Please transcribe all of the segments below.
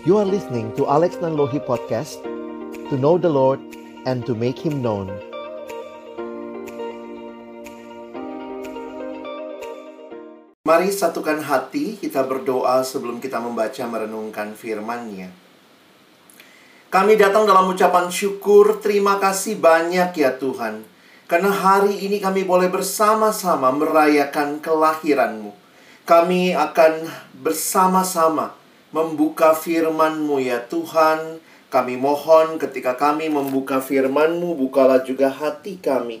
You are listening to Alex Nanlohi Podcast To know the Lord and to make Him known Mari satukan hati kita berdoa sebelum kita membaca merenungkan firman-Nya. Kami datang dalam ucapan syukur, terima kasih banyak ya Tuhan. Karena hari ini kami boleh bersama-sama merayakan kelahiran-Mu. Kami akan bersama-sama membuka firman-Mu ya Tuhan. Kami mohon ketika kami membuka firman-Mu, bukalah juga hati kami.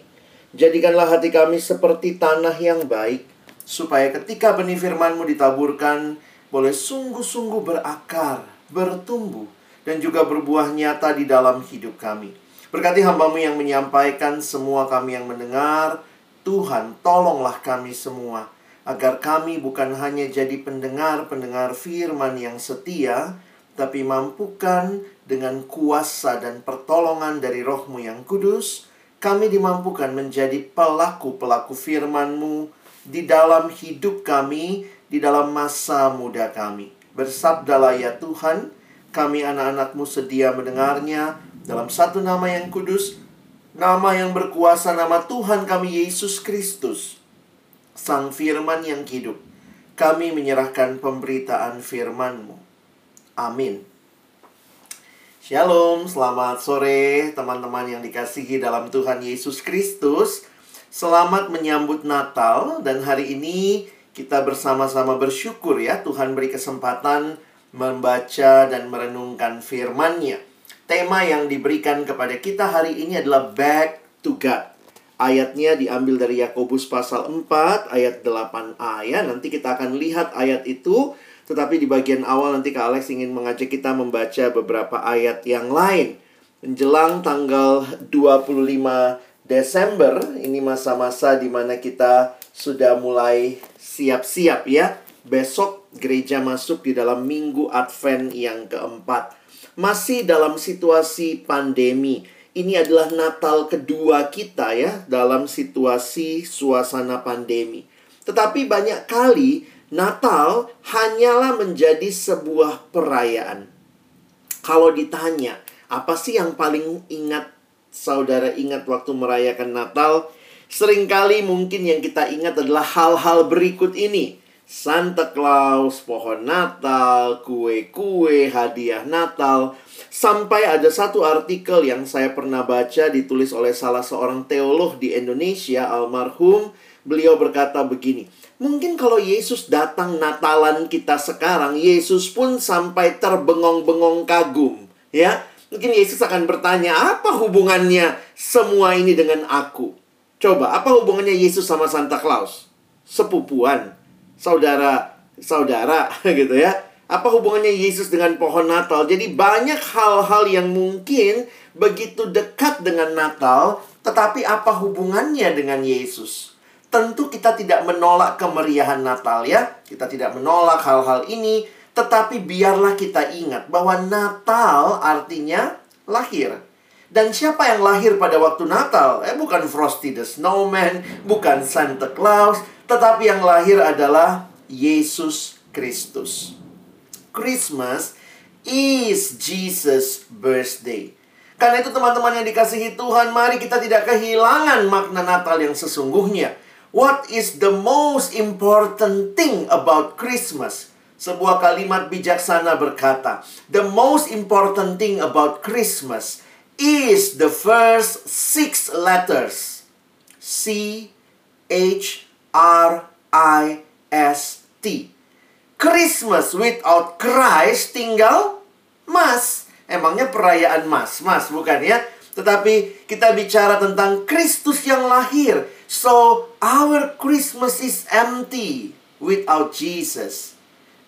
Jadikanlah hati kami seperti tanah yang baik, supaya ketika benih firman-Mu ditaburkan, boleh sungguh-sungguh berakar, bertumbuh, dan juga berbuah nyata di dalam hidup kami. Berkati hambamu yang menyampaikan, semua kami yang mendengar, Tuhan tolonglah kami semua agar kami bukan hanya jadi pendengar-pendengar firman yang setia, tapi mampukan dengan kuasa dan pertolongan dari rohmu yang kudus, kami dimampukan menjadi pelaku-pelaku firman-Mu di dalam hidup kami, di dalam masa muda kami. Bersabdalah ya Tuhan, kami anak-anakmu sedia mendengarnya dalam satu nama yang kudus, nama yang berkuasa, nama Tuhan kami Yesus Kristus Sang Firman yang hidup. Kami menyerahkan pemberitaan firman-Mu. Amin. Shalom, selamat sore teman-teman yang dikasihi dalam Tuhan Yesus Kristus. Selamat menyambut Natal dan hari ini kita bersama-sama bersyukur ya Tuhan beri kesempatan membaca dan merenungkan firman-Nya. Tema yang diberikan kepada kita hari ini adalah Back to God. Ayatnya diambil dari Yakobus pasal 4 ayat 8a ya. Nanti kita akan lihat ayat itu tetapi di bagian awal nanti Kak Alex ingin mengajak kita membaca beberapa ayat yang lain. Menjelang tanggal 25 Desember, ini masa-masa di mana kita sudah mulai siap-siap ya. Besok gereja masuk di dalam minggu Advent yang keempat. Masih dalam situasi pandemi. Ini adalah Natal kedua kita ya dalam situasi suasana pandemi. Tetapi banyak kali Natal hanyalah menjadi sebuah perayaan. Kalau ditanya, apa sih yang paling ingat saudara ingat waktu merayakan Natal? Seringkali mungkin yang kita ingat adalah hal-hal berikut ini. Santa Claus, pohon Natal, kue-kue, hadiah Natal. Sampai ada satu artikel yang saya pernah baca ditulis oleh salah seorang teolog di Indonesia, almarhum. Beliau berkata begini, Mungkin kalau Yesus datang Natalan kita sekarang, Yesus pun sampai terbengong-bengong kagum, ya. Mungkin Yesus akan bertanya, apa hubungannya semua ini dengan aku? Coba, apa hubungannya Yesus sama Santa Claus? Sepupuan, saudara, saudara, gitu ya. Apa hubungannya Yesus dengan pohon Natal? Jadi banyak hal-hal yang mungkin begitu dekat dengan Natal, tetapi apa hubungannya dengan Yesus? Tentu kita tidak menolak kemeriahan Natal ya. Kita tidak menolak hal-hal ini, tetapi biarlah kita ingat bahwa Natal artinya lahir. Dan siapa yang lahir pada waktu Natal? Eh bukan Frosty the Snowman, bukan Santa Claus, tetapi yang lahir adalah Yesus Kristus. Christmas is Jesus birthday. Karena itu teman-teman yang dikasihi Tuhan, mari kita tidak kehilangan makna Natal yang sesungguhnya. What is the most important thing about Christmas? Sebuah kalimat bijaksana berkata, The most important thing about Christmas is the first six letters. C H R I S T. Christmas without Christ tinggal Mas. Emangnya perayaan Mas, Mas bukan ya? Tetapi kita bicara tentang Kristus yang lahir So, our Christmas is empty without Jesus.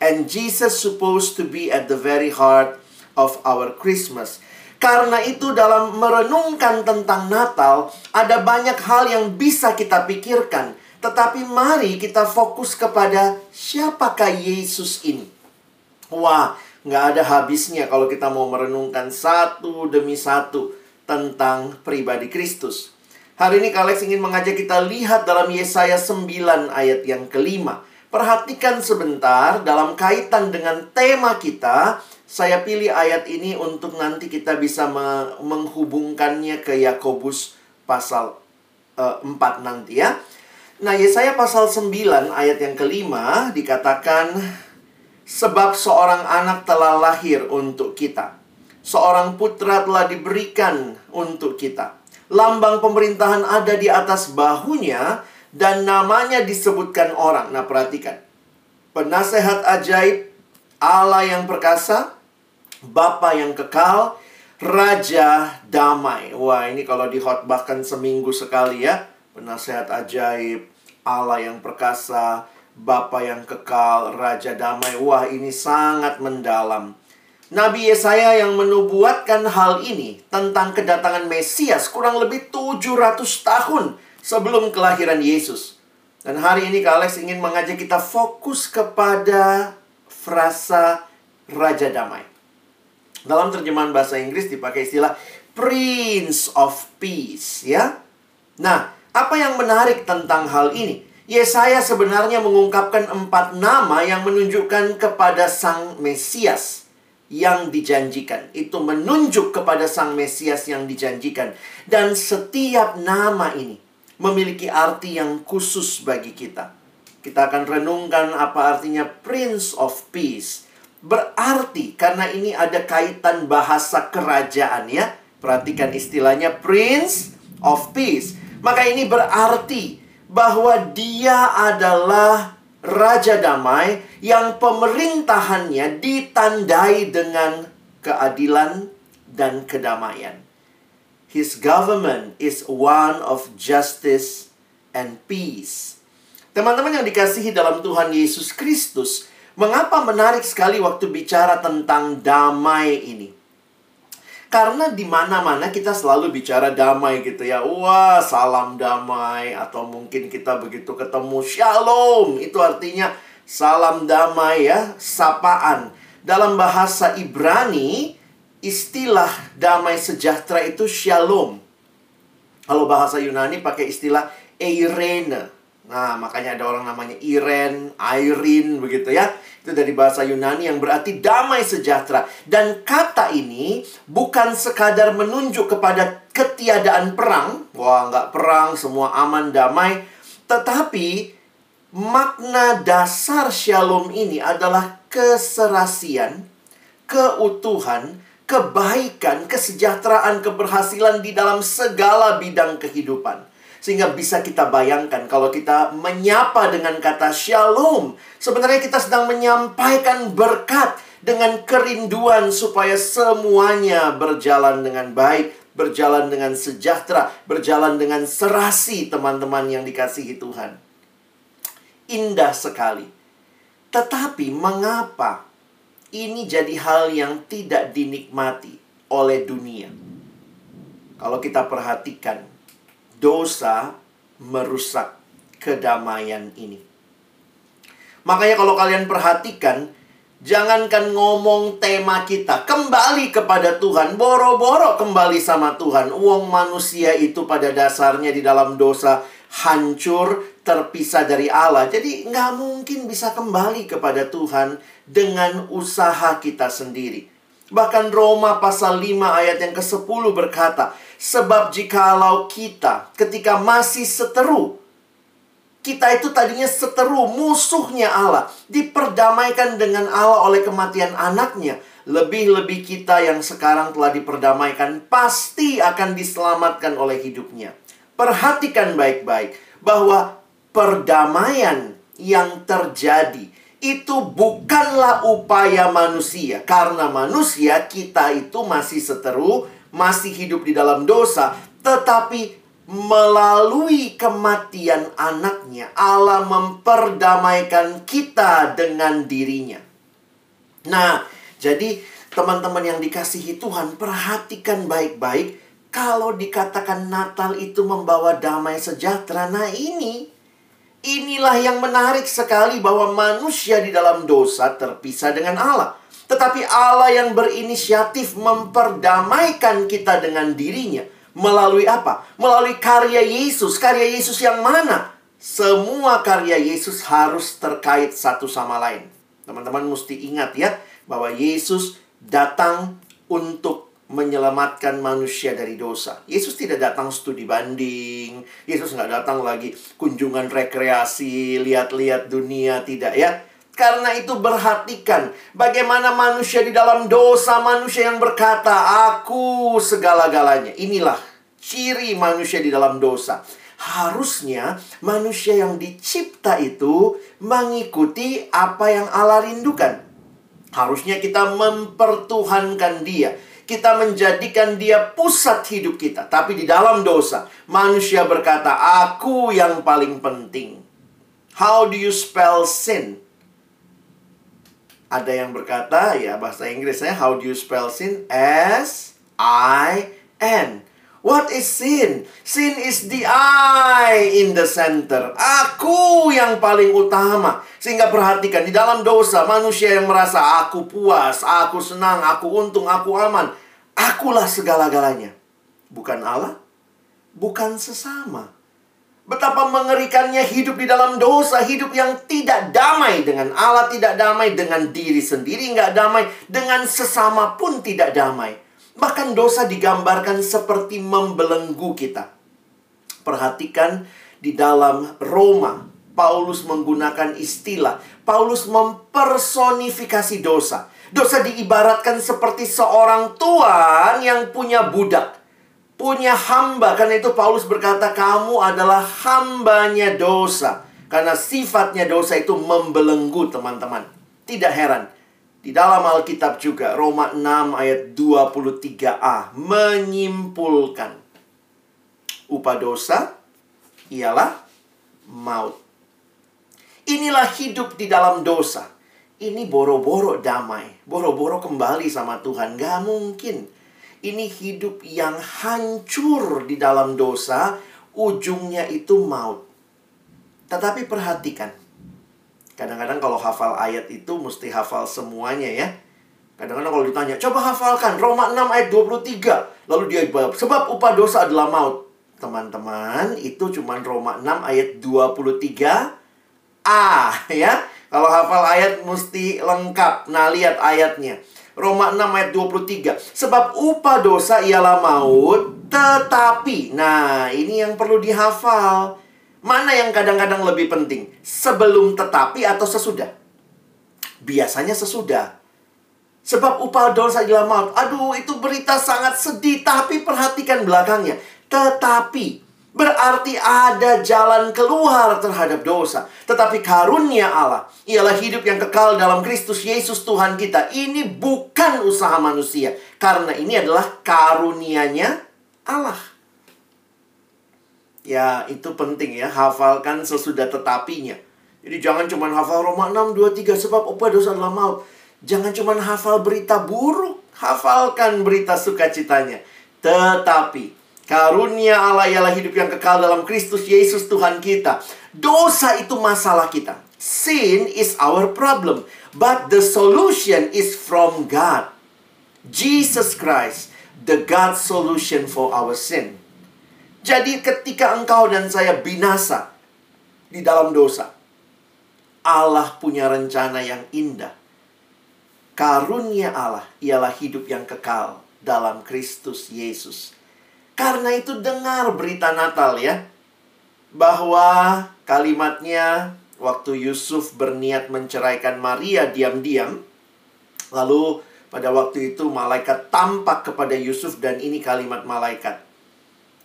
And Jesus supposed to be at the very heart of our Christmas. Karena itu dalam merenungkan tentang Natal, ada banyak hal yang bisa kita pikirkan. Tetapi mari kita fokus kepada siapakah Yesus ini. Wah, nggak ada habisnya kalau kita mau merenungkan satu demi satu tentang pribadi Kristus. Hari ini Kalex ingin mengajak kita lihat dalam Yesaya 9 ayat yang kelima. Perhatikan sebentar dalam kaitan dengan tema kita. Saya pilih ayat ini untuk nanti kita bisa me menghubungkannya ke Yakobus pasal uh, eh, 4 nanti ya. Nah, Yesaya pasal 9 ayat yang kelima dikatakan sebab seorang anak telah lahir untuk kita. Seorang putra telah diberikan untuk kita. Lambang pemerintahan ada di atas bahunya dan namanya disebutkan orang. Nah, perhatikan. Penasehat ajaib, Allah yang perkasa, Bapa yang kekal, Raja damai. Wah, ini kalau dihotbahkan seminggu sekali ya. Penasehat ajaib, Allah yang perkasa, Bapa yang kekal, Raja damai. Wah, ini sangat mendalam. Nabi Yesaya yang menubuatkan hal ini tentang kedatangan Mesias kurang lebih 700 tahun sebelum kelahiran Yesus. Dan hari ini Kak Alex ingin mengajak kita fokus kepada frasa Raja Damai. Dalam terjemahan bahasa Inggris dipakai istilah Prince of Peace, ya. Nah, apa yang menarik tentang hal ini? Yesaya sebenarnya mengungkapkan empat nama yang menunjukkan kepada Sang Mesias yang dijanjikan. Itu menunjuk kepada Sang Mesias yang dijanjikan. Dan setiap nama ini memiliki arti yang khusus bagi kita. Kita akan renungkan apa artinya Prince of Peace. Berarti karena ini ada kaitan bahasa kerajaan ya. Perhatikan istilahnya Prince of Peace. Maka ini berarti bahwa dia adalah raja damai yang pemerintahannya ditandai dengan keadilan dan kedamaian. His government is one of justice and peace. Teman-teman yang dikasihi dalam Tuhan Yesus Kristus, mengapa menarik sekali waktu bicara tentang damai ini? Karena di mana-mana kita selalu bicara damai gitu ya. Wah, salam damai atau mungkin kita begitu ketemu shalom, itu artinya salam damai ya, sapaan. Dalam bahasa Ibrani, istilah damai sejahtera itu shalom. Kalau bahasa Yunani pakai istilah eirene. Nah, makanya ada orang namanya Iren, Irene begitu ya. Itu dari bahasa Yunani yang berarti damai sejahtera. Dan kata ini bukan sekadar menunjuk kepada ketiadaan perang. Wah, nggak perang, semua aman, damai. Tetapi makna dasar shalom ini adalah keserasian, keutuhan, kebaikan, kesejahteraan, keberhasilan di dalam segala bidang kehidupan. Sehingga bisa kita bayangkan kalau kita menyapa dengan kata shalom. Sebenarnya kita sedang menyampaikan berkat dengan kerinduan supaya semuanya berjalan dengan baik, berjalan dengan sejahtera, berjalan dengan serasi teman-teman yang dikasihi Tuhan. Indah sekali. Tetapi mengapa ini jadi hal yang tidak dinikmati oleh dunia. Kalau kita perhatikan, dosa merusak kedamaian ini. Makanya kalau kalian perhatikan, jangankan ngomong tema kita, kembali kepada Tuhan, boro-boro kembali sama Tuhan. Uang manusia itu pada dasarnya di dalam dosa hancur, terpisah dari Allah. Jadi nggak mungkin bisa kembali kepada Tuhan dengan usaha kita sendiri. Bahkan Roma pasal 5 ayat yang ke-10 berkata, Sebab jikalau kita ketika masih seteru, kita itu tadinya seteru musuhnya Allah, diperdamaikan dengan Allah oleh kematian anaknya. Lebih-lebih kita yang sekarang telah diperdamaikan pasti akan diselamatkan oleh hidupnya. Perhatikan baik-baik bahwa perdamaian yang terjadi itu bukanlah upaya manusia. Karena manusia kita itu masih seteru, masih hidup di dalam dosa, tetapi melalui kematian anaknya Allah memperdamaikan kita dengan dirinya. Nah, jadi teman-teman yang dikasihi Tuhan, perhatikan baik-baik kalau dikatakan Natal itu membawa damai sejahtera. Nah, ini Inilah yang menarik sekali bahwa manusia di dalam dosa terpisah dengan Allah. Tetapi Allah yang berinisiatif memperdamaikan kita dengan dirinya. Melalui apa? Melalui karya Yesus. Karya Yesus yang mana? Semua karya Yesus harus terkait satu sama lain. Teman-teman mesti ingat ya, bahwa Yesus datang untuk menyelamatkan manusia dari dosa. Yesus tidak datang studi banding. Yesus nggak datang lagi kunjungan rekreasi, lihat-lihat dunia, tidak ya. Karena itu perhatikan bagaimana manusia di dalam dosa, manusia yang berkata, aku segala-galanya. Inilah ciri manusia di dalam dosa harusnya manusia yang dicipta itu mengikuti apa yang Allah rindukan. Harusnya kita mempertuhankan Dia. Kita menjadikan Dia pusat hidup kita. Tapi di dalam dosa, manusia berkata, "Aku yang paling penting." How do you spell sin? Ada yang berkata, ya bahasa Inggrisnya, how do you spell sin? S I N. What is sin? Sin is the I in the center. Aku yang paling utama. Sehingga perhatikan, di dalam dosa, manusia yang merasa aku puas, aku senang, aku untung, aku aman. Akulah segala-galanya. Bukan Allah, bukan sesama. Betapa mengerikannya hidup di dalam dosa, hidup yang tidak damai dengan Allah, tidak damai dengan diri sendiri, nggak damai dengan sesama pun tidak damai. Bahkan dosa digambarkan seperti membelenggu kita. Perhatikan di dalam Roma, Paulus menggunakan istilah. Paulus mempersonifikasi dosa. Dosa diibaratkan seperti seorang tuan yang punya budak. Punya hamba. Karena itu Paulus berkata, kamu adalah hambanya dosa. Karena sifatnya dosa itu membelenggu teman-teman. Tidak heran di dalam Alkitab juga Roma 6 ayat 23a menyimpulkan upah dosa ialah maut. Inilah hidup di dalam dosa. Ini boro-boro damai, boro-boro kembali sama Tuhan. Gak mungkin. Ini hidup yang hancur di dalam dosa, ujungnya itu maut. Tetapi perhatikan, Kadang-kadang kalau hafal ayat itu mesti hafal semuanya ya. Kadang-kadang kalau ditanya, coba hafalkan Roma 6 ayat 23. Lalu dia jawab, sebab upah dosa adalah maut. Teman-teman, itu cuma Roma 6 ayat 23 A ya. Kalau hafal ayat mesti lengkap. Nah, lihat ayatnya. Roma 6 ayat 23. Sebab upah dosa ialah maut, tetapi. Nah, ini yang perlu dihafal. Mana yang kadang-kadang lebih penting? Sebelum tetapi atau sesudah? Biasanya sesudah. Sebab upah dosa adalah maut. Aduh, itu berita sangat sedih. Tapi perhatikan belakangnya. Tetapi. Berarti ada jalan keluar terhadap dosa. Tetapi karunia Allah ialah hidup yang kekal dalam Kristus Yesus Tuhan kita. Ini bukan usaha manusia. Karena ini adalah karunianya Allah. Ya, itu penting ya, hafalkan sesudah tetapinya. Jadi jangan cuma hafal Roma 6, 2, 3, sebab upah dosa adalah maut. Jangan cuma hafal berita buruk, hafalkan berita sukacitanya. Tetapi, karunia Allah ialah hidup yang kekal dalam Kristus Yesus Tuhan kita. Dosa itu masalah kita. Sin is our problem. But the solution is from God. Jesus Christ, the God solution for our sin. Jadi ketika engkau dan saya binasa di dalam dosa, Allah punya rencana yang indah. Karunia Allah ialah hidup yang kekal dalam Kristus Yesus. Karena itu dengar berita Natal ya. Bahwa kalimatnya waktu Yusuf berniat menceraikan Maria diam-diam. Lalu pada waktu itu malaikat tampak kepada Yusuf dan ini kalimat malaikat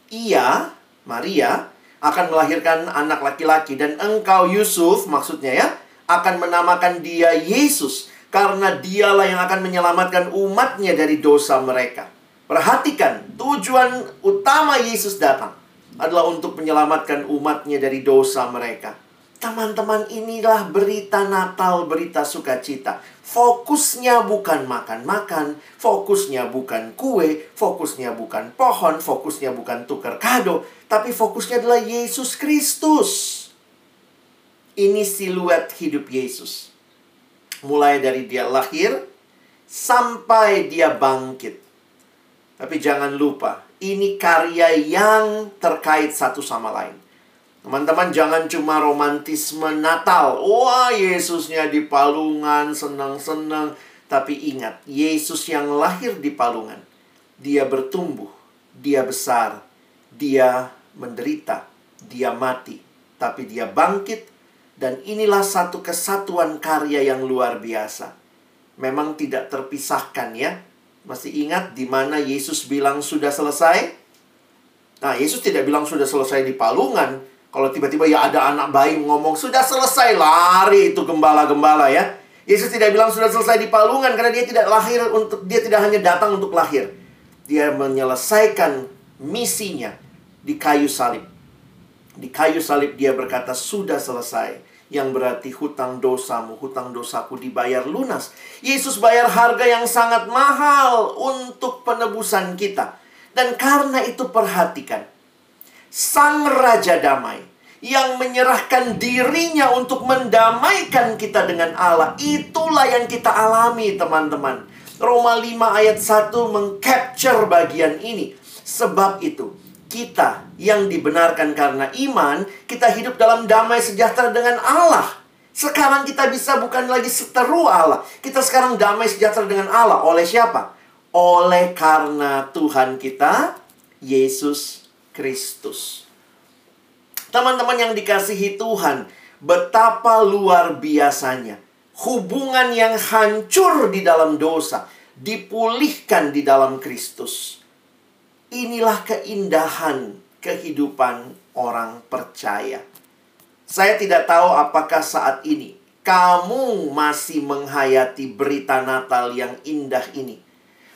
ia, Maria, akan melahirkan anak laki-laki dan engkau Yusuf maksudnya ya akan menamakan dia Yesus karena dialah yang akan menyelamatkan umatnya dari dosa mereka. Perhatikan, tujuan utama Yesus datang adalah untuk menyelamatkan umatnya dari dosa mereka. Teman-teman, inilah berita Natal, berita sukacita. Fokusnya bukan makan-makan, fokusnya bukan kue, fokusnya bukan pohon, fokusnya bukan tukar kado, tapi fokusnya adalah Yesus Kristus. Ini siluet hidup Yesus. Mulai dari dia lahir sampai dia bangkit. Tapi jangan lupa, ini karya yang terkait satu sama lain. Teman-teman jangan cuma romantisme Natal. Wah, Yesusnya di palungan, senang-senang. Tapi ingat, Yesus yang lahir di palungan. Dia bertumbuh, dia besar, dia menderita, dia mati. Tapi dia bangkit, dan inilah satu kesatuan karya yang luar biasa. Memang tidak terpisahkan ya. Masih ingat di mana Yesus bilang sudah selesai? Nah, Yesus tidak bilang sudah selesai di palungan, kalau tiba-tiba ya ada anak bayi ngomong, sudah selesai, lari itu gembala-gembala ya. Yesus tidak bilang sudah selesai di palungan karena dia tidak lahir untuk dia tidak hanya datang untuk lahir. Dia menyelesaikan misinya di kayu salib. Di kayu salib dia berkata sudah selesai. Yang berarti hutang dosamu, hutang dosaku dibayar lunas. Yesus bayar harga yang sangat mahal untuk penebusan kita. Dan karena itu perhatikan Sang Raja Damai yang menyerahkan dirinya untuk mendamaikan kita dengan Allah. Itulah yang kita alami, teman-teman. Roma 5 ayat 1 mengcapture bagian ini. Sebab itu, kita yang dibenarkan karena iman, kita hidup dalam damai sejahtera dengan Allah. Sekarang kita bisa bukan lagi seteru Allah. Kita sekarang damai sejahtera dengan Allah. Oleh siapa? Oleh karena Tuhan kita, Yesus Kristus. Teman-teman yang dikasihi Tuhan, betapa luar biasanya hubungan yang hancur di dalam dosa dipulihkan di dalam Kristus. Inilah keindahan kehidupan orang percaya. Saya tidak tahu apakah saat ini kamu masih menghayati berita Natal yang indah ini.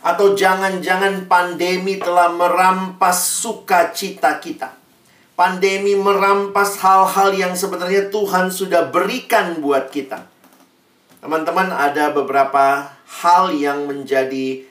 Atau jangan-jangan pandemi telah merampas sukacita kita. Pandemi merampas hal-hal yang sebenarnya Tuhan sudah berikan buat kita. Teman-teman, ada beberapa hal yang menjadi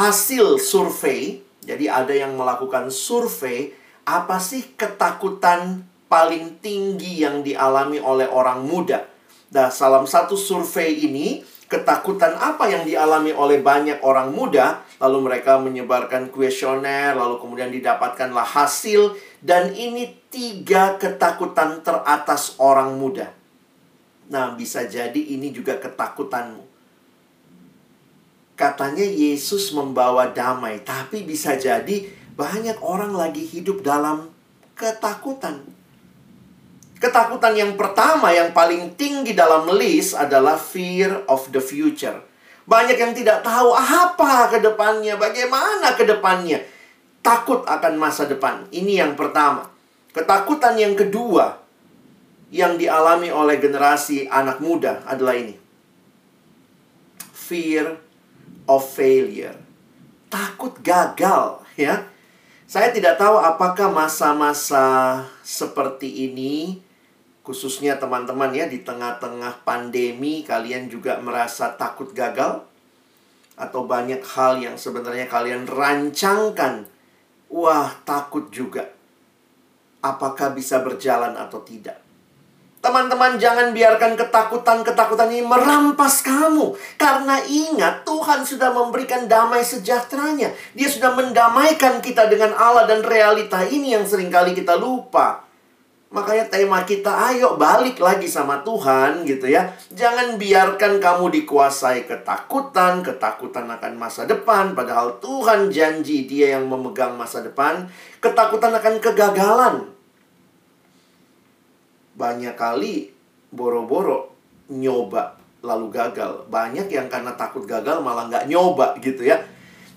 hasil survei. Jadi ada yang melakukan survei, apa sih ketakutan paling tinggi yang dialami oleh orang muda? Nah, salah satu survei ini ketakutan apa yang dialami oleh banyak orang muda, lalu mereka menyebarkan kuesioner, lalu kemudian didapatkanlah hasil, dan ini tiga ketakutan teratas orang muda. Nah, bisa jadi ini juga ketakutanmu. Katanya Yesus membawa damai, tapi bisa jadi banyak orang lagi hidup dalam ketakutan. Ketakutan yang pertama yang paling tinggi dalam list adalah fear of the future. Banyak yang tidak tahu apa ke depannya, bagaimana ke depannya. Takut akan masa depan. Ini yang pertama. Ketakutan yang kedua yang dialami oleh generasi anak muda adalah ini. Fear of failure. Takut gagal, ya. Saya tidak tahu apakah masa-masa seperti ini Khususnya teman-teman ya di tengah-tengah pandemi kalian juga merasa takut gagal atau banyak hal yang sebenarnya kalian rancangkan. Wah, takut juga. Apakah bisa berjalan atau tidak? Teman-teman jangan biarkan ketakutan-ketakutan ini merampas kamu. Karena ingat Tuhan sudah memberikan damai sejahteranya. Dia sudah mendamaikan kita dengan Allah dan realita ini yang sering kali kita lupa. Makanya tema kita, ayo balik lagi sama Tuhan gitu ya. Jangan biarkan kamu dikuasai ketakutan, ketakutan akan masa depan. Padahal Tuhan janji dia yang memegang masa depan. Ketakutan akan kegagalan. Banyak kali boro-boro nyoba lalu gagal. Banyak yang karena takut gagal malah nggak nyoba gitu ya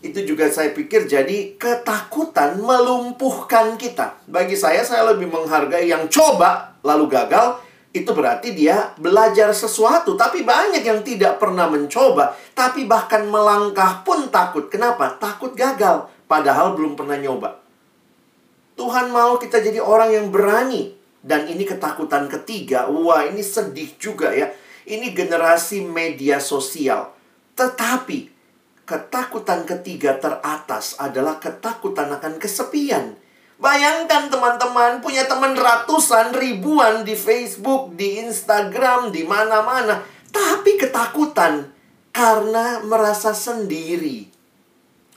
itu juga saya pikir jadi ketakutan melumpuhkan kita. Bagi saya, saya lebih menghargai yang coba lalu gagal. Itu berarti dia belajar sesuatu. Tapi banyak yang tidak pernah mencoba. Tapi bahkan melangkah pun takut. Kenapa? Takut gagal. Padahal belum pernah nyoba. Tuhan mau kita jadi orang yang berani. Dan ini ketakutan ketiga. Wah, ini sedih juga ya. Ini generasi media sosial. Tetapi Ketakutan ketiga teratas adalah ketakutan akan kesepian. Bayangkan teman-teman punya teman ratusan ribuan di Facebook, di Instagram, di mana-mana, tapi ketakutan karena merasa sendiri.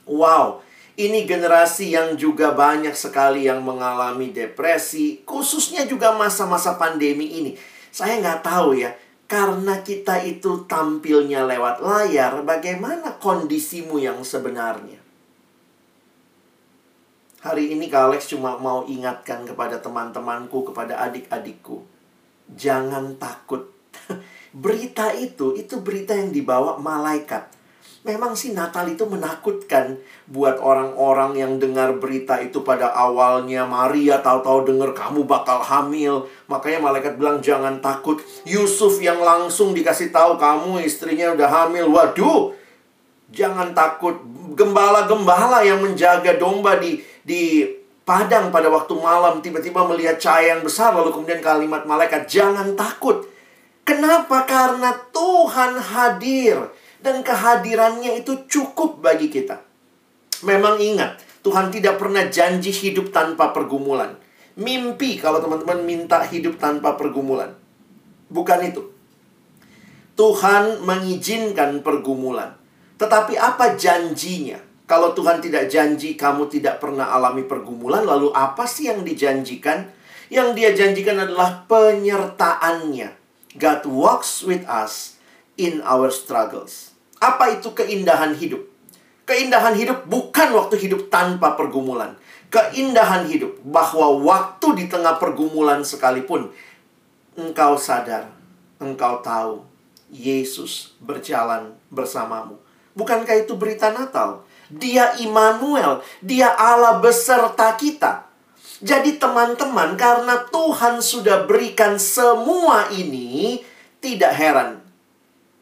Wow, Ini generasi yang juga banyak sekali yang mengalami depresi, khususnya juga masa-masa pandemi ini. Saya nggak tahu ya, karena kita itu tampilnya lewat layar, bagaimana kondisimu yang sebenarnya? Hari ini Kak Alex cuma mau ingatkan kepada teman-temanku, kepada adik-adikku. Jangan takut. berita itu, itu berita yang dibawa malaikat Memang sih Natal itu menakutkan buat orang-orang yang dengar berita itu pada awalnya Maria tahu-tahu dengar kamu bakal hamil. Makanya malaikat bilang jangan takut. Yusuf yang langsung dikasih tahu kamu istrinya udah hamil. Waduh. Jangan takut. Gembala-gembala yang menjaga domba di di padang pada waktu malam tiba-tiba melihat cahaya yang besar lalu kemudian kalimat malaikat jangan takut. Kenapa? Karena Tuhan hadir dan kehadirannya itu cukup bagi kita. Memang ingat, Tuhan tidak pernah janji hidup tanpa pergumulan. Mimpi kalau teman-teman minta hidup tanpa pergumulan. Bukan itu. Tuhan mengizinkan pergumulan. Tetapi apa janjinya? Kalau Tuhan tidak janji kamu tidak pernah alami pergumulan, lalu apa sih yang dijanjikan? Yang dia janjikan adalah penyertaannya. God walks with us in our struggles. Apa itu keindahan hidup? Keindahan hidup bukan waktu hidup tanpa pergumulan. Keindahan hidup bahwa waktu di tengah pergumulan sekalipun engkau sadar, engkau tahu Yesus berjalan bersamamu. Bukankah itu berita Natal? Dia Immanuel, dia Allah beserta kita. Jadi teman-teman, karena Tuhan sudah berikan semua ini, tidak heran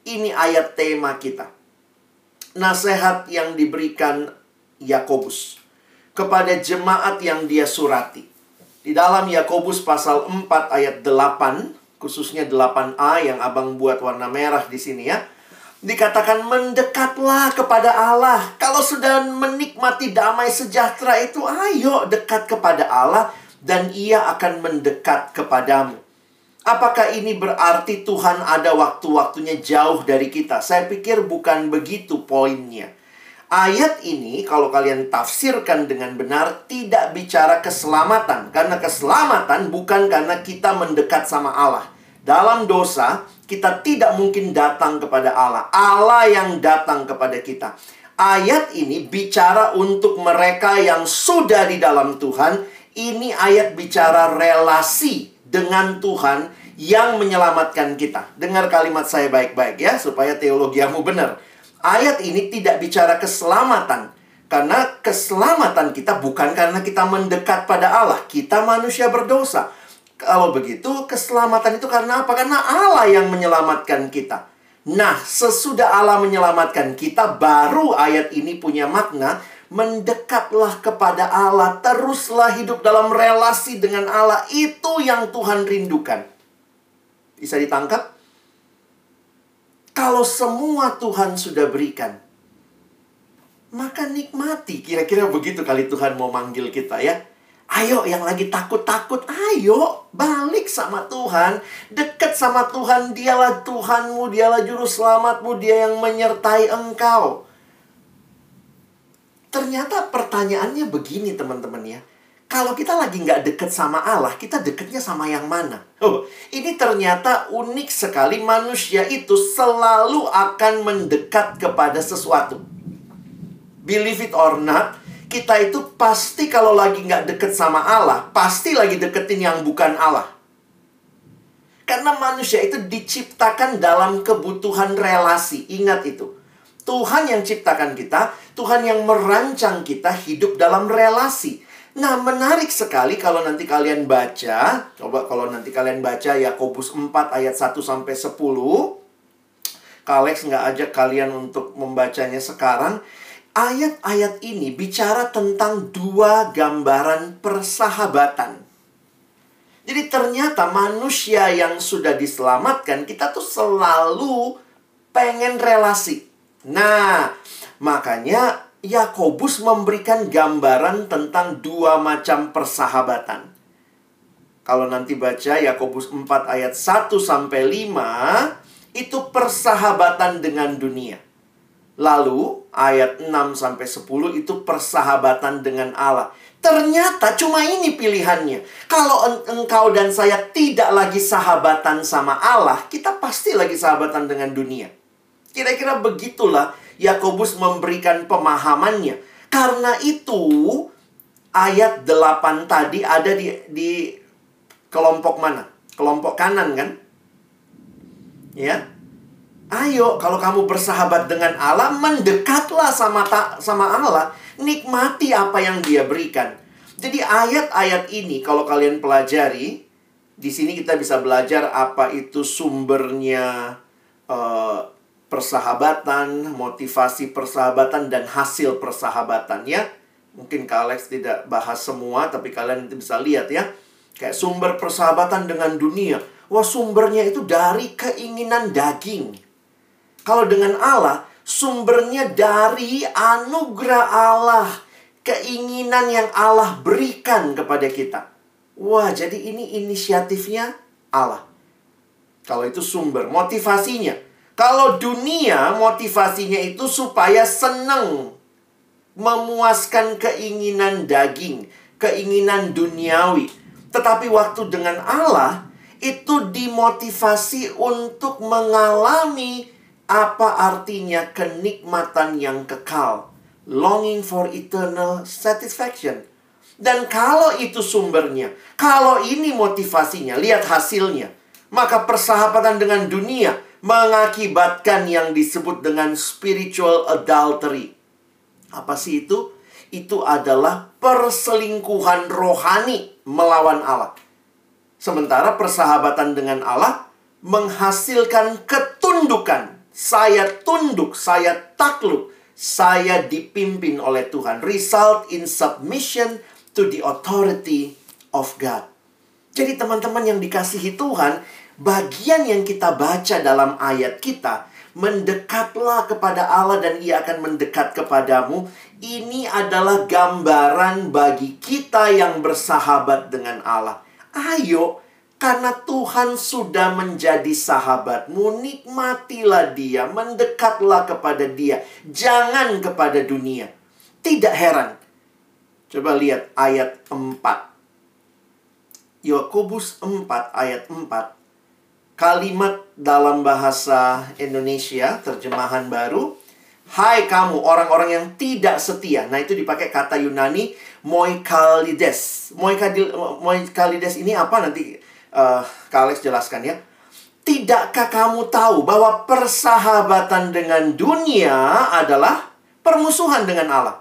ini ayat tema kita. Nasihat yang diberikan Yakobus kepada jemaat yang dia surati. Di dalam Yakobus pasal 4 ayat 8, khususnya 8a yang Abang buat warna merah di sini ya. Dikatakan mendekatlah kepada Allah. Kalau sudah menikmati damai sejahtera itu, ayo dekat kepada Allah dan ia akan mendekat kepadamu. Apakah ini berarti Tuhan ada waktu-waktunya jauh dari kita? Saya pikir bukan begitu poinnya. Ayat ini kalau kalian tafsirkan dengan benar tidak bicara keselamatan karena keselamatan bukan karena kita mendekat sama Allah. Dalam dosa kita tidak mungkin datang kepada Allah. Allah yang datang kepada kita. Ayat ini bicara untuk mereka yang sudah di dalam Tuhan. Ini ayat bicara relasi dengan Tuhan yang menyelamatkan kita. Dengar kalimat saya baik-baik ya, supaya teologiamu benar. Ayat ini tidak bicara keselamatan. Karena keselamatan kita bukan karena kita mendekat pada Allah. Kita manusia berdosa. Kalau begitu, keselamatan itu karena apa? Karena Allah yang menyelamatkan kita. Nah, sesudah Allah menyelamatkan kita, baru ayat ini punya makna mendekatlah kepada Allah, teruslah hidup dalam relasi dengan Allah. Itu yang Tuhan rindukan. Bisa ditangkap? Kalau semua Tuhan sudah berikan, maka nikmati. Kira-kira begitu kali Tuhan mau manggil kita ya. Ayo yang lagi takut-takut, ayo balik sama Tuhan. Dekat sama Tuhan, dialah Tuhanmu, dialah juru selamatmu, dia yang menyertai engkau. Ternyata pertanyaannya begini teman-teman ya. Kalau kita lagi nggak deket sama Allah, kita deketnya sama yang mana? Oh, ini ternyata unik sekali manusia itu selalu akan mendekat kepada sesuatu. Believe it or not, kita itu pasti kalau lagi nggak deket sama Allah, pasti lagi deketin yang bukan Allah. Karena manusia itu diciptakan dalam kebutuhan relasi. Ingat itu. Tuhan yang ciptakan kita, Tuhan yang merancang kita hidup dalam relasi. Nah, menarik sekali kalau nanti kalian baca, coba kalau nanti kalian baca Yakobus 4 ayat 1 sampai 10. Kalex nggak ajak kalian untuk membacanya sekarang. Ayat-ayat ini bicara tentang dua gambaran persahabatan. Jadi ternyata manusia yang sudah diselamatkan, kita tuh selalu pengen relasi. Nah, makanya Yakobus memberikan gambaran tentang dua macam persahabatan. Kalau nanti baca Yakobus 4 ayat 1 sampai 5, itu persahabatan dengan dunia. Lalu ayat 6 sampai 10 itu persahabatan dengan Allah. Ternyata cuma ini pilihannya. Kalau engkau dan saya tidak lagi sahabatan sama Allah, kita pasti lagi sahabatan dengan dunia. Kira-kira begitulah Yakobus memberikan pemahamannya. Karena itu ayat 8 tadi ada di di kelompok mana? Kelompok kanan kan? Ya. Ayo, kalau kamu bersahabat dengan Allah, mendekatlah sama ta, sama Allah, nikmati apa yang Dia berikan. Jadi ayat-ayat ini kalau kalian pelajari, di sini kita bisa belajar apa itu sumbernya uh, persahabatan, motivasi persahabatan dan hasil persahabatan ya. Mungkin Kak Alex tidak bahas semua, tapi kalian bisa lihat ya. Kayak sumber persahabatan dengan dunia. Wah, sumbernya itu dari keinginan daging kalau dengan Allah, sumbernya dari anugerah Allah, keinginan yang Allah berikan kepada kita. Wah, jadi ini inisiatifnya Allah. Kalau itu sumber motivasinya. Kalau dunia motivasinya itu supaya senang memuaskan keinginan daging, keinginan duniawi. Tetapi waktu dengan Allah itu dimotivasi untuk mengalami apa artinya kenikmatan yang kekal? Longing for eternal satisfaction. Dan kalau itu sumbernya, kalau ini motivasinya, lihat hasilnya. Maka persahabatan dengan dunia mengakibatkan yang disebut dengan spiritual adultery. Apa sih itu? Itu adalah perselingkuhan rohani melawan Allah. Sementara persahabatan dengan Allah menghasilkan ketundukan saya tunduk, saya takluk, saya dipimpin oleh Tuhan. Result in submission to the authority of God. Jadi teman-teman yang dikasihi Tuhan, bagian yang kita baca dalam ayat kita, mendekatlah kepada Allah dan ia akan mendekat kepadamu. Ini adalah gambaran bagi kita yang bersahabat dengan Allah. Ayo, karena Tuhan sudah menjadi sahabatmu, nikmatilah dia, mendekatlah kepada dia, jangan kepada dunia. Tidak heran. Coba lihat ayat 4. Yakobus 4 ayat 4. Kalimat dalam bahasa Indonesia, terjemahan baru. Hai kamu orang-orang yang tidak setia. Nah itu dipakai kata Yunani moikalides. Moikalides ini apa nanti uh, Kak Alex jelaskan ya. Tidakkah kamu tahu bahwa persahabatan dengan dunia adalah permusuhan dengan Allah?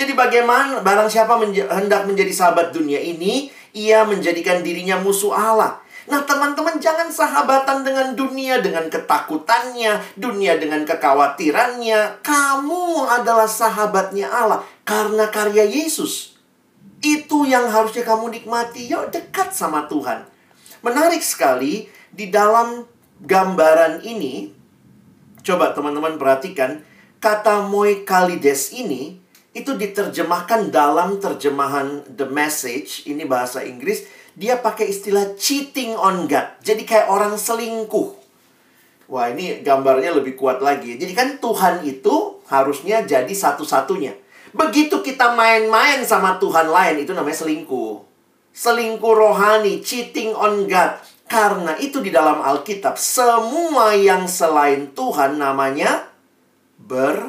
Jadi bagaimana barang siapa menja hendak menjadi sahabat dunia ini, ia menjadikan dirinya musuh Allah. Nah, teman-teman jangan sahabatan dengan dunia dengan ketakutannya, dunia dengan kekhawatirannya. Kamu adalah sahabatnya Allah karena karya Yesus. Itu yang harusnya kamu nikmati. Yuk dekat sama Tuhan. Menarik sekali di dalam gambaran ini, coba teman-teman perhatikan, kata moikalides ini itu diterjemahkan dalam terjemahan The Message, ini bahasa Inggris, dia pakai istilah cheating on God. Jadi kayak orang selingkuh. Wah, ini gambarnya lebih kuat lagi. Jadi kan Tuhan itu harusnya jadi satu-satunya. Begitu kita main-main sama Tuhan lain, itu namanya selingkuh selingkuh rohani, cheating on God. Karena itu di dalam Alkitab, semua yang selain Tuhan namanya berhala.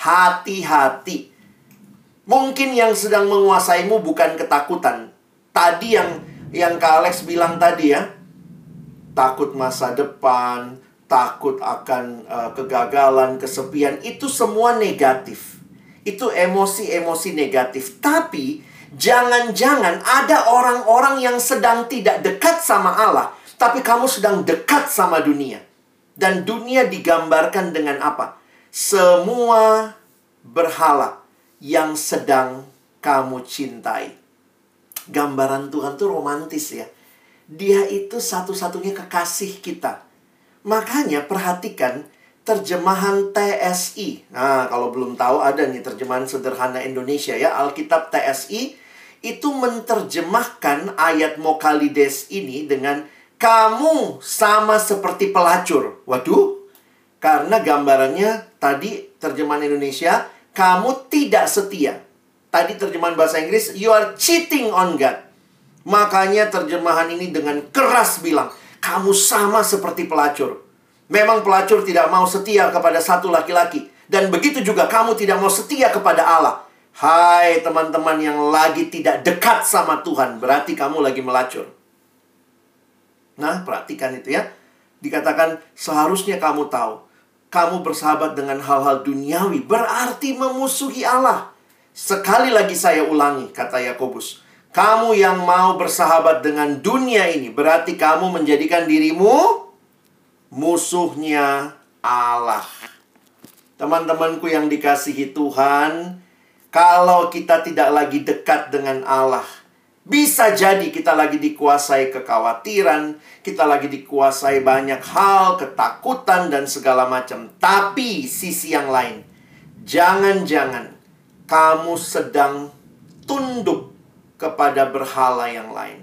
Hati-hati. Mungkin yang sedang menguasaimu bukan ketakutan. Tadi yang yang Kak Alex bilang tadi ya. Takut masa depan, takut akan uh, kegagalan, kesepian, itu semua negatif itu emosi-emosi negatif. Tapi jangan-jangan ada orang-orang yang sedang tidak dekat sama Allah, tapi kamu sedang dekat sama dunia. Dan dunia digambarkan dengan apa? Semua berhala yang sedang kamu cintai. Gambaran Tuhan tuh romantis ya. Dia itu satu-satunya kekasih kita. Makanya perhatikan terjemahan TSI. Nah, kalau belum tahu ada nih terjemahan sederhana Indonesia ya, Alkitab TSI itu menerjemahkan ayat Mokalides ini dengan kamu sama seperti pelacur. Waduh, Karena gambarannya tadi terjemahan Indonesia, kamu tidak setia. Tadi terjemahan bahasa Inggris, you are cheating on God. Makanya terjemahan ini dengan keras bilang, kamu sama seperti pelacur. Memang pelacur tidak mau setia kepada satu laki-laki. Dan begitu juga kamu tidak mau setia kepada Allah. Hai teman-teman yang lagi tidak dekat sama Tuhan, berarti kamu lagi melacur. Nah, perhatikan itu ya. Dikatakan seharusnya kamu tahu kamu bersahabat dengan hal-hal duniawi berarti memusuhi Allah. Sekali lagi saya ulangi, kata Yakobus. Kamu yang mau bersahabat dengan dunia ini berarti kamu menjadikan dirimu musuhnya Allah. Teman-temanku yang dikasihi Tuhan, kalau kita tidak lagi dekat dengan Allah, bisa jadi kita lagi dikuasai kekhawatiran, kita lagi dikuasai banyak hal, ketakutan, dan segala macam. Tapi sisi yang lain, jangan-jangan kamu sedang tunduk kepada berhala yang lain.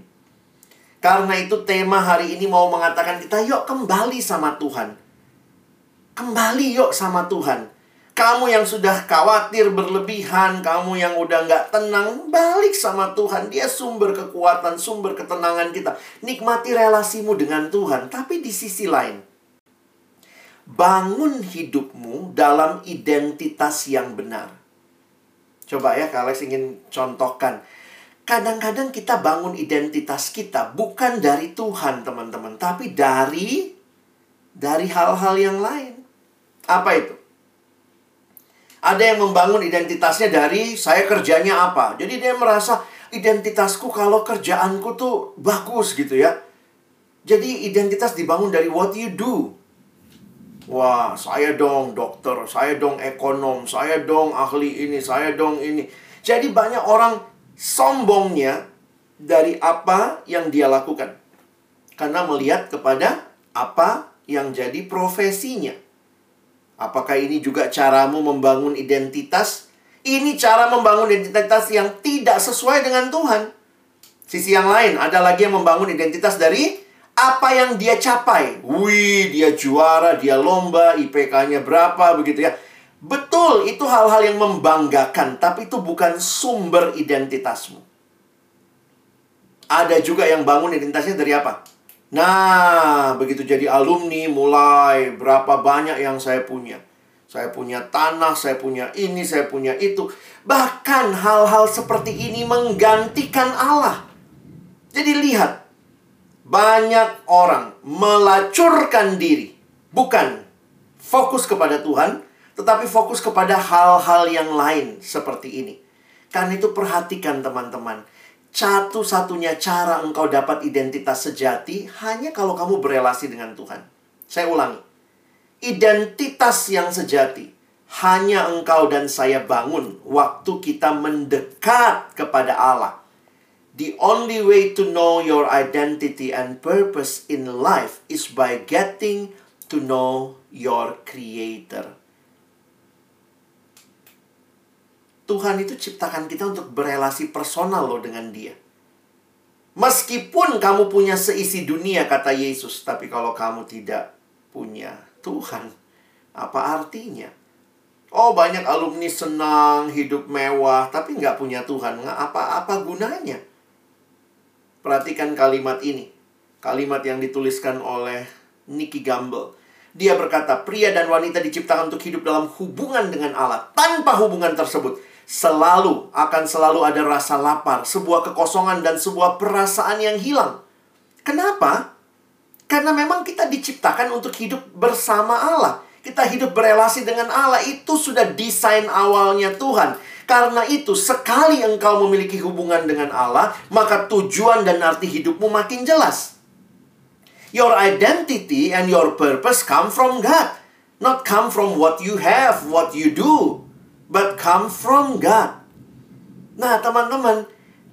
Karena itu tema hari ini mau mengatakan kita yuk kembali sama Tuhan. Kembali yuk sama Tuhan. Kamu yang sudah khawatir berlebihan, kamu yang udah nggak tenang, balik sama Tuhan. Dia sumber kekuatan, sumber ketenangan kita. Nikmati relasimu dengan Tuhan. Tapi di sisi lain, bangun hidupmu dalam identitas yang benar. Coba ya, kalau ingin contohkan. Kadang-kadang kita bangun identitas kita bukan dari Tuhan, teman-teman, tapi dari dari hal-hal yang lain. Apa itu? Ada yang membangun identitasnya dari saya kerjanya apa. Jadi dia merasa identitasku kalau kerjaanku tuh bagus gitu ya. Jadi identitas dibangun dari what you do. Wah, saya dong dokter, saya dong ekonom, saya dong ahli ini, saya dong ini. Jadi banyak orang sombongnya dari apa yang dia lakukan. Karena melihat kepada apa yang jadi profesinya. Apakah ini juga caramu membangun identitas? Ini cara membangun identitas yang tidak sesuai dengan Tuhan. Sisi yang lain, ada lagi yang membangun identitas dari apa yang dia capai. Wih, dia juara, dia lomba, IPK-nya berapa, begitu ya. Betul, itu hal-hal yang membanggakan, tapi itu bukan sumber identitasmu. Ada juga yang bangun identitasnya dari apa? Nah, begitu jadi alumni mulai berapa banyak yang saya punya. Saya punya tanah, saya punya ini, saya punya itu. Bahkan hal-hal seperti ini menggantikan Allah. Jadi lihat, banyak orang melacurkan diri. Bukan fokus kepada Tuhan, tetapi fokus kepada hal-hal yang lain seperti ini. Karena itu perhatikan teman-teman satu-satunya cara engkau dapat identitas sejati hanya kalau kamu berelasi dengan Tuhan. Saya ulangi. Identitas yang sejati hanya engkau dan saya bangun waktu kita mendekat kepada Allah. The only way to know your identity and purpose in life is by getting to know your creator. Tuhan itu ciptakan kita untuk berelasi personal loh dengan dia. Meskipun kamu punya seisi dunia, kata Yesus. Tapi kalau kamu tidak punya Tuhan, apa artinya? Oh banyak alumni senang, hidup mewah, tapi nggak punya Tuhan. Apa-apa gunanya? Perhatikan kalimat ini. Kalimat yang dituliskan oleh Nicky Gamble. Dia berkata, pria dan wanita diciptakan untuk hidup dalam hubungan dengan Allah. Tanpa hubungan tersebut, selalu akan selalu ada rasa lapar, sebuah kekosongan dan sebuah perasaan yang hilang. Kenapa? Karena memang kita diciptakan untuk hidup bersama Allah. Kita hidup berelasi dengan Allah itu sudah desain awalnya Tuhan. Karena itu, sekali engkau memiliki hubungan dengan Allah, maka tujuan dan arti hidupmu makin jelas. Your identity and your purpose come from God, not come from what you have, what you do but come from God. Nah, teman-teman,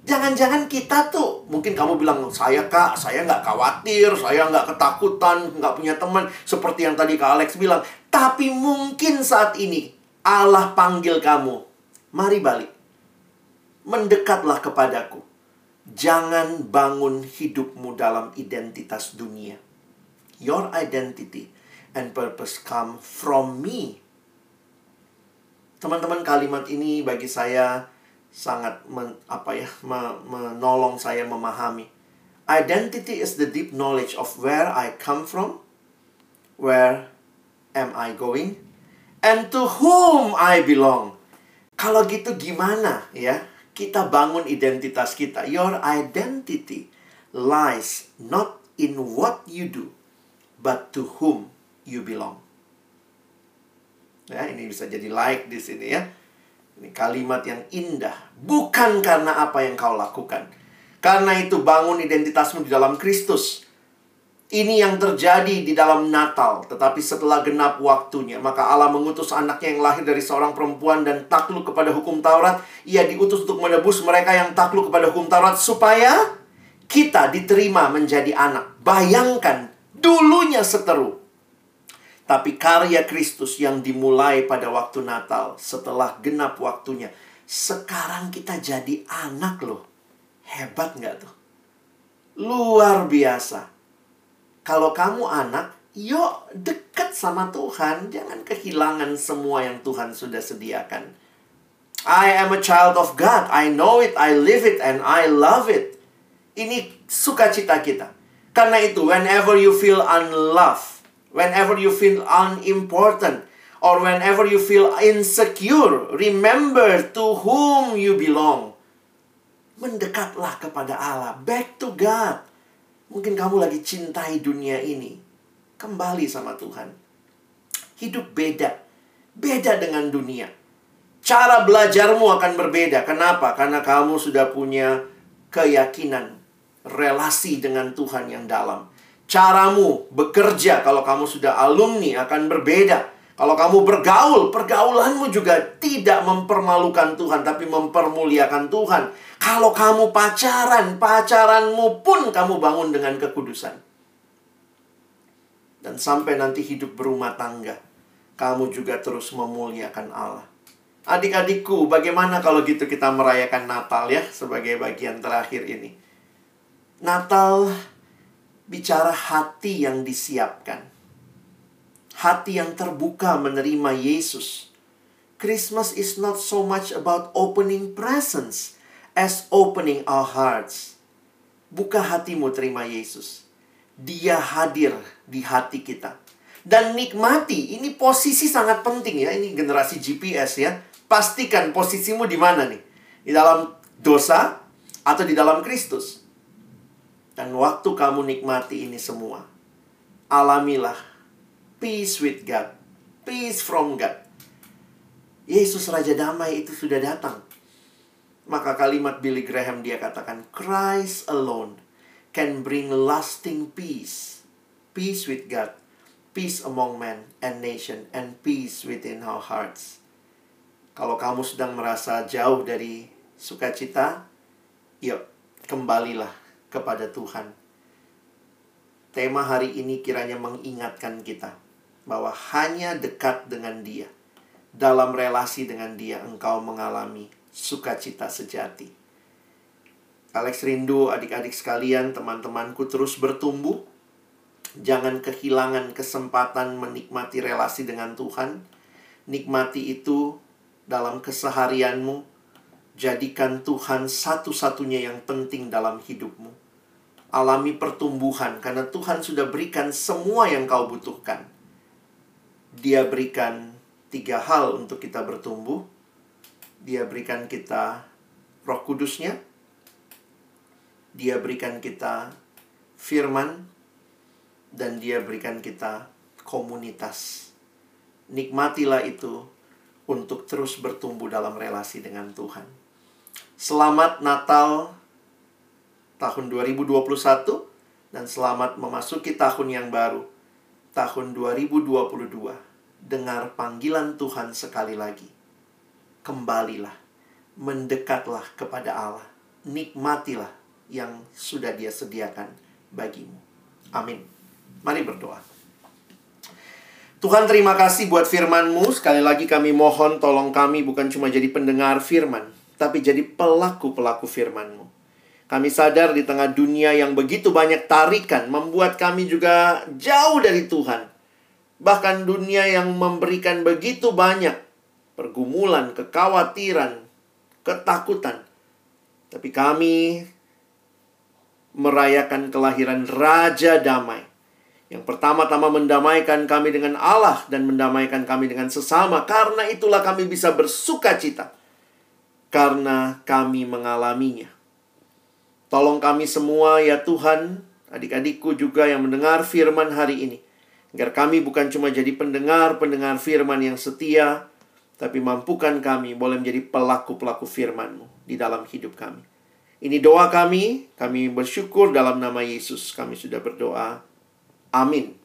jangan-jangan kita tuh mungkin kamu bilang saya kak, saya nggak khawatir, saya nggak ketakutan, nggak punya teman seperti yang tadi kak Alex bilang. Tapi mungkin saat ini Allah panggil kamu, mari balik, mendekatlah kepadaku. Jangan bangun hidupmu dalam identitas dunia. Your identity and purpose come from me. Teman-teman kalimat ini bagi saya sangat men, apa ya menolong saya memahami. Identity is the deep knowledge of where I come from, where am I going, and to whom I belong. Kalau gitu gimana ya? Kita bangun identitas kita. Your identity lies not in what you do, but to whom you belong. Ya, ini bisa jadi like di sini ya. Ini kalimat yang indah. Bukan karena apa yang kau lakukan. Karena itu bangun identitasmu di dalam Kristus. Ini yang terjadi di dalam Natal. Tetapi setelah genap waktunya, maka Allah mengutus anaknya yang lahir dari seorang perempuan dan takluk kepada hukum Taurat. Ia diutus untuk menebus mereka yang takluk kepada hukum Taurat supaya kita diterima menjadi anak. Bayangkan, dulunya seteru. Tapi karya Kristus yang dimulai pada waktu Natal setelah genap waktunya. Sekarang kita jadi anak loh. Hebat nggak tuh? Luar biasa. Kalau kamu anak, yuk dekat sama Tuhan. Jangan kehilangan semua yang Tuhan sudah sediakan. I am a child of God. I know it, I live it, and I love it. Ini sukacita kita. Karena itu, whenever you feel unloved, whenever you feel unimportant, or whenever you feel insecure, remember to whom you belong. Mendekatlah kepada Allah, back to God. Mungkin kamu lagi cintai dunia ini. Kembali sama Tuhan. Hidup beda. Beda dengan dunia. Cara belajarmu akan berbeda. Kenapa? Karena kamu sudah punya keyakinan, relasi dengan Tuhan yang dalam Caramu bekerja kalau kamu sudah alumni akan berbeda. Kalau kamu bergaul, pergaulanmu juga tidak mempermalukan Tuhan, tapi mempermuliakan Tuhan. Kalau kamu pacaran, pacaranmu pun kamu bangun dengan kekudusan. Dan sampai nanti hidup berumah tangga, kamu juga terus memuliakan Allah. Adik-adikku, bagaimana kalau gitu kita merayakan Natal ya, sebagai bagian terakhir ini. Natal bicara hati yang disiapkan. Hati yang terbuka menerima Yesus. Christmas is not so much about opening presents as opening our hearts. Buka hatimu terima Yesus. Dia hadir di hati kita. Dan nikmati, ini posisi sangat penting ya. Ini generasi GPS ya. Pastikan posisimu di mana nih? Di dalam dosa atau di dalam Kristus? Dan waktu kamu nikmati ini semua, alamilah peace with God, peace from God. Yesus Raja Damai itu sudah datang. Maka kalimat Billy Graham dia katakan, Christ alone can bring lasting peace. Peace with God, peace among men and nation, and peace within our hearts. Kalau kamu sedang merasa jauh dari sukacita, yuk kembalilah kepada Tuhan. Tema hari ini kiranya mengingatkan kita bahwa hanya dekat dengan Dia, dalam relasi dengan Dia, engkau mengalami sukacita sejati. Alex rindu adik-adik sekalian, teman-temanku terus bertumbuh. Jangan kehilangan kesempatan menikmati relasi dengan Tuhan. Nikmati itu dalam keseharianmu, Jadikan Tuhan satu-satunya yang penting dalam hidupmu. Alami pertumbuhan karena Tuhan sudah berikan semua yang kau butuhkan. Dia berikan tiga hal untuk kita bertumbuh. Dia berikan kita roh kudusnya. Dia berikan kita firman. Dan dia berikan kita komunitas. Nikmatilah itu untuk terus bertumbuh dalam relasi dengan Tuhan. Selamat Natal tahun 2021 dan selamat memasuki tahun yang baru, tahun 2022. Dengar panggilan Tuhan sekali lagi. Kembalilah, mendekatlah kepada Allah. Nikmatilah yang sudah dia sediakan bagimu. Amin. Mari berdoa. Tuhan terima kasih buat firman-Mu. Sekali lagi kami mohon tolong kami bukan cuma jadi pendengar firman, tapi jadi pelaku-pelaku firman-Mu. Kami sadar di tengah dunia yang begitu banyak tarikan, membuat kami juga jauh dari Tuhan. Bahkan dunia yang memberikan begitu banyak pergumulan, kekhawatiran, ketakutan. Tapi kami merayakan kelahiran Raja Damai. Yang pertama-tama mendamaikan kami dengan Allah dan mendamaikan kami dengan sesama. Karena itulah kami bisa bersuka cita. Karena kami mengalaminya. Tolong kami semua ya Tuhan, adik-adikku juga yang mendengar firman hari ini. Agar kami bukan cuma jadi pendengar-pendengar firman yang setia, tapi mampukan kami boleh menjadi pelaku-pelaku firman-Mu di dalam hidup kami. Ini doa kami, kami bersyukur dalam nama Yesus kami sudah berdoa. Amin.